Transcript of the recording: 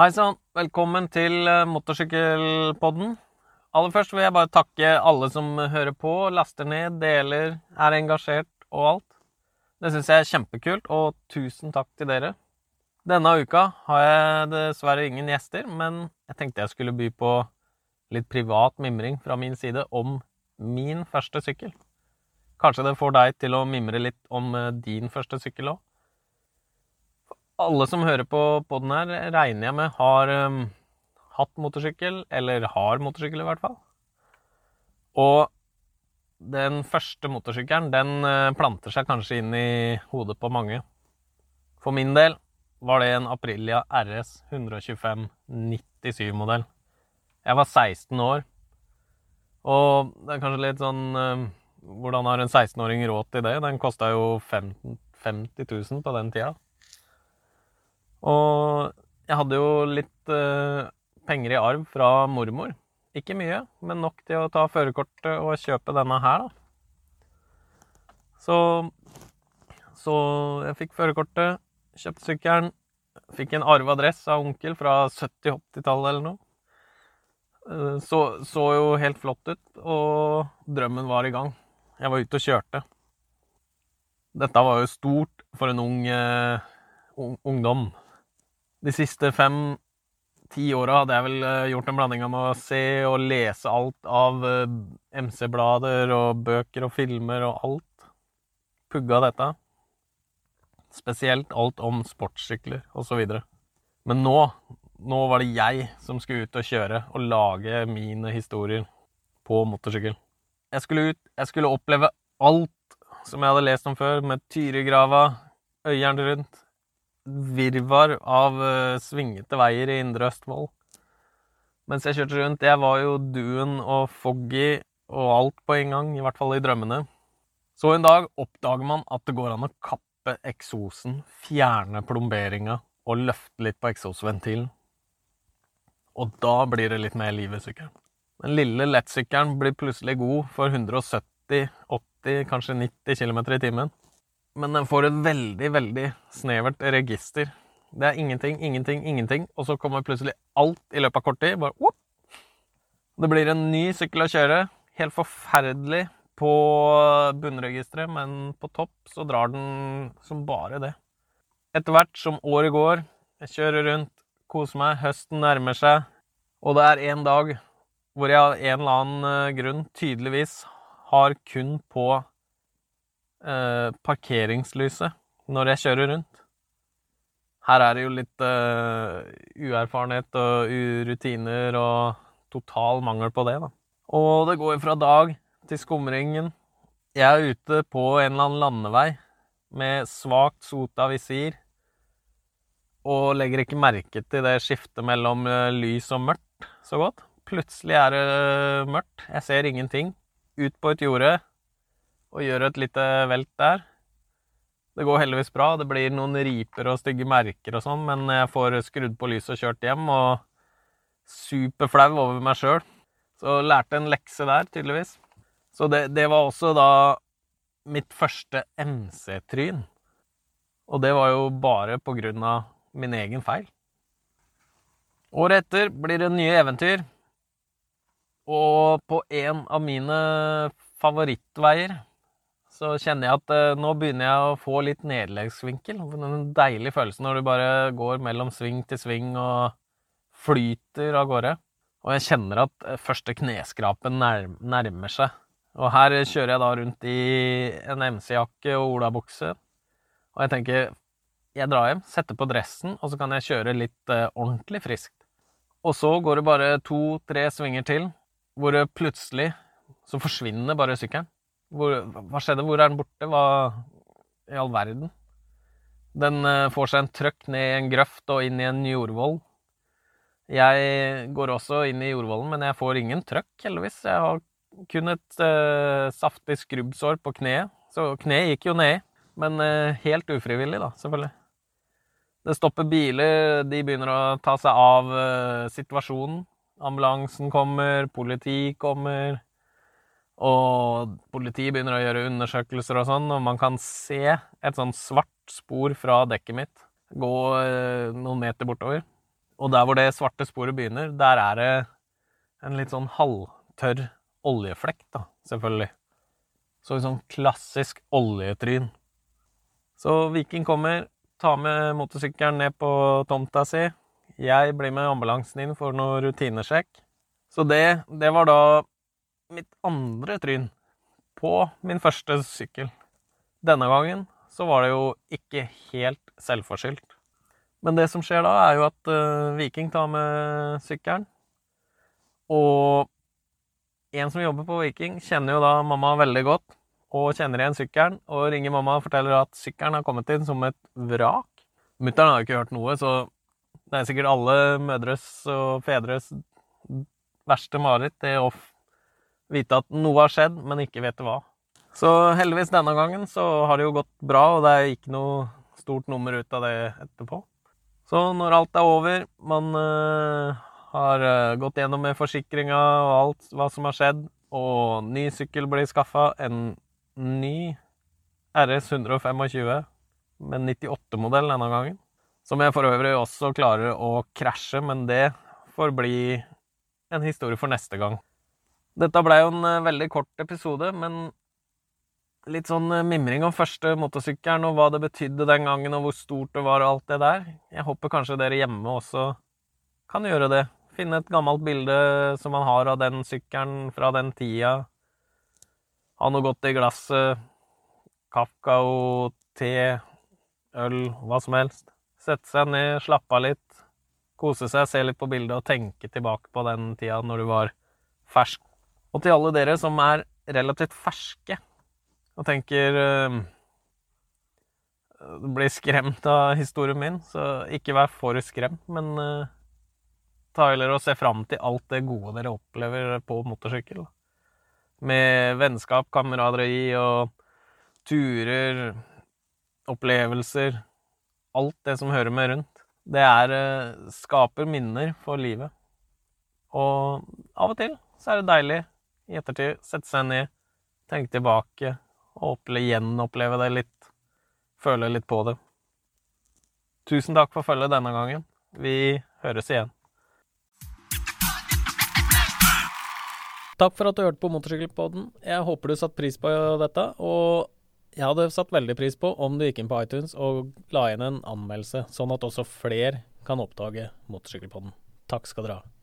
Hei sann, velkommen til eh, motorsykkelpodden. Aller først vil jeg bare takke alle som hører på, laster ned, deler, er engasjert og alt. Det syns jeg er kjempekult, og tusen takk til dere. Denne uka har jeg dessverre ingen gjester, men jeg tenkte jeg skulle by på litt privat mimring fra min side om min første sykkel. Kanskje det får deg til å mimre litt om eh, din første sykkel òg? Alle som hører på poden her, regner jeg med har um, hatt motorsykkel, eller har motorsykkel i hvert fall. Og den første motorsykkelen, den uh, planter seg kanskje inn i hodet på mange. For min del var det en Aprilia RS 125 97-modell. Jeg var 16 år. Og det er kanskje litt sånn uh, Hvordan har en 16-åring råd til det? Den kosta jo 50 000 på den tida. Og jeg hadde jo litt uh, penger i arv fra mormor. Ikke mye, men nok til å ta førerkortet og kjøpe denne her, da. Så, så jeg fikk førerkortet, kjøpte sykkelen, fikk en arva dress av onkel fra 70-80-tallet eller noe. Uh, så, så jo helt flott ut, og drømmen var i gang. Jeg var ute og kjørte. Dette var jo stort for en ung, uh, ungdom de siste fem-ti åra hadde jeg vel eh, gjort en blanding av å se og lese alt av eh, MC-blader og bøker og filmer og alt. Pugga dette. Spesielt alt om sportssykler osv. Men nå, nå var det jeg som skulle ut og kjøre og lage mine historier på motorsykkel. Jeg skulle ut, jeg skulle oppleve alt som jeg hadde lest om før, med Tyrigrava, Øyeren rundt, virvar av uh, svingete veier i Indre Østfold. Mens jeg kjørte rundt, jeg var jo duen og foggy og alt på en gang, i hvert fall i drømmene. Så en dag oppdager man at det går an å kappe eksosen, fjerne plomberinga og løfte litt på eksosventilen. Og da blir det litt mer liv i sykkelen. Den lille lettsykkelen blir plutselig god for 170, 80, kanskje 90 km i timen men den får et veldig, veldig snevert register. Det er ingenting, ingenting, ingenting, og så kommer plutselig alt i løpet av kort tid. Bare whoop! Det blir en ny sykkel å kjøre. Helt forferdelig på bunnregisteret, men på topp så drar den som bare det. Etter hvert som året går, jeg kjører rundt, koser meg, høsten nærmer seg, og det er en dag hvor jeg av en eller annen eh, grunn tydeligvis har kun på eh, parkeringslyset når jeg kjører rundt. Her er det jo litt uh, uerfarenhet og urutiner og total mangel på det, da. Og det går fra dag til skumringen. Jeg er ute på en eller annen landevei med svakt sota visir og legger ikke merke til det skiftet mellom eh, lys og mørkt så godt. Plutselig er det mørkt. Jeg ser ingenting. Ut på et jorde og gjør et lite velt der. Det går heldigvis bra. Det blir noen riper og stygge merker og sånn, men jeg får skrudd på lyset og kjørt hjem, og superflau over meg sjøl. Så lærte en lekse der, tydeligvis. Så det, det var også da mitt første MC-tryn. Og det var jo bare på grunn av min egen feil. Året etter blir det nye eventyr. Og på en av mine favorittveier så kjenner jeg at eh, nå begynner jeg å få litt nederlagsvinkel. En deilig følelse når du bare går mellom sving til sving og flyter av gårde. Og jeg kjenner at uh, første kneskrapen nærm nærmer seg. Og her kjører jeg da rundt i en MC-jakke og olabukse. Og jeg tenker jeg drar hjem, setter på dressen, og så kan jeg kjøre litt eh, ordentlig friskt. Og så går det bare to-tre svinger til, hvor plutselig så forsvinner bare sykkelen. Hvor, hva skjedde? Hvor er den borte? Hva i all verden? Den uh, får seg en trøkk ned i en grøft og inn i en jordvoll. Jeg går også inn i jordvollen, men jeg får ingen trøkk, heldigvis. Jeg har kun et uh, saftig skrubbsår på kneet. Så kneet gikk jo ned, men uh, helt ufrivillig, da, selvfølgelig. Det stopper biler, de begynner å ta seg av situasjonen. Ambulansen kommer, politi kommer. Og politiet begynner å gjøre undersøkelser og sånn, og man kan se et sånn svart spor fra dekket mitt gå eh, noen meter bortover. Og der hvor det svarte sporet begynner, der er det en litt sånn halvtørr oljeflekk, da, selvfølgelig. Så sånn klassisk oljetryn. Så Viking kommer, tar med motorsykkelen ned på tomta si. Jeg blir med ambulansen inn for noe rutinesjekk. Så det, det var da mitt andre tryn på min første sykkel. Denne gangen så var det jo ikke helt selvforskyldt. Men det som skjer da, er jo at uh, Viking tar med sykkelen. Og en som jobber på Viking, kjenner jo da mamma veldig godt. Og kjenner igjen sykkelen, og ringer mamma og forteller at sykkelen har kommet inn som et vrak. Mutter'n har jo ikke hørt noe, så det er sikkert alle mødres og fedres verste mareritt, det å vite at noe har skjedd, men ikke vet hva. Så heldigvis denne gangen så har det jo gått bra, og det er ikke noe stort nummer ut av det etterpå. Så når alt er over, man uh, har uh, gått gjennom med forsikringa og alt hva som har skjedd, og ny sykkel blir skaffa, en ny RS 125 med 98-modell denne gangen. Som jeg for øvrig også klarer å krasje, men det får bli en historie for neste gang. Dette blei jo en uh, veldig kort episode, men litt sånn eh, mimring om første motorsykkelen og hva det betydde den gangen, og hvor stort det var og alt det der. Jeg håper kanskje dere hjemme også kan gjøre det. Finne et gammelt bilde som man har av den sykkelen fra den tida. Ha noe godt i glasset. Kakao, te, øl, hva som helst. Sette seg ned, slappe av litt. Kose seg, se litt på bildet og tenke tilbake på den tida når du var fersk. Og til alle dere som er relativt ferske og tenker uh, Blir skremt av historien min, så ikke vær for skremt, men uh, ta heller og se fram til alt det gode dere opplever på motorsykkel. Med vennskap, kameraderi og turer, opplevelser Alt det som hører med rundt. Det er uh, skaper minner for livet. Og av og til så er det deilig i ettertid sette seg ned, tenke tilbake og oppleve, gjenoppleve det litt. Føle litt på det. Tusen takk for følget denne gangen. Vi høres igjen. Takk for at du hørte på Motorsykkelpodden. Jeg håper du satte pris på dette. Og jeg hadde satt veldig pris på om du gikk inn på iTunes og la inn en anmeldelse, sånn at også flere kan oppdage Motorsykkelpodden. Takk skal dere ha.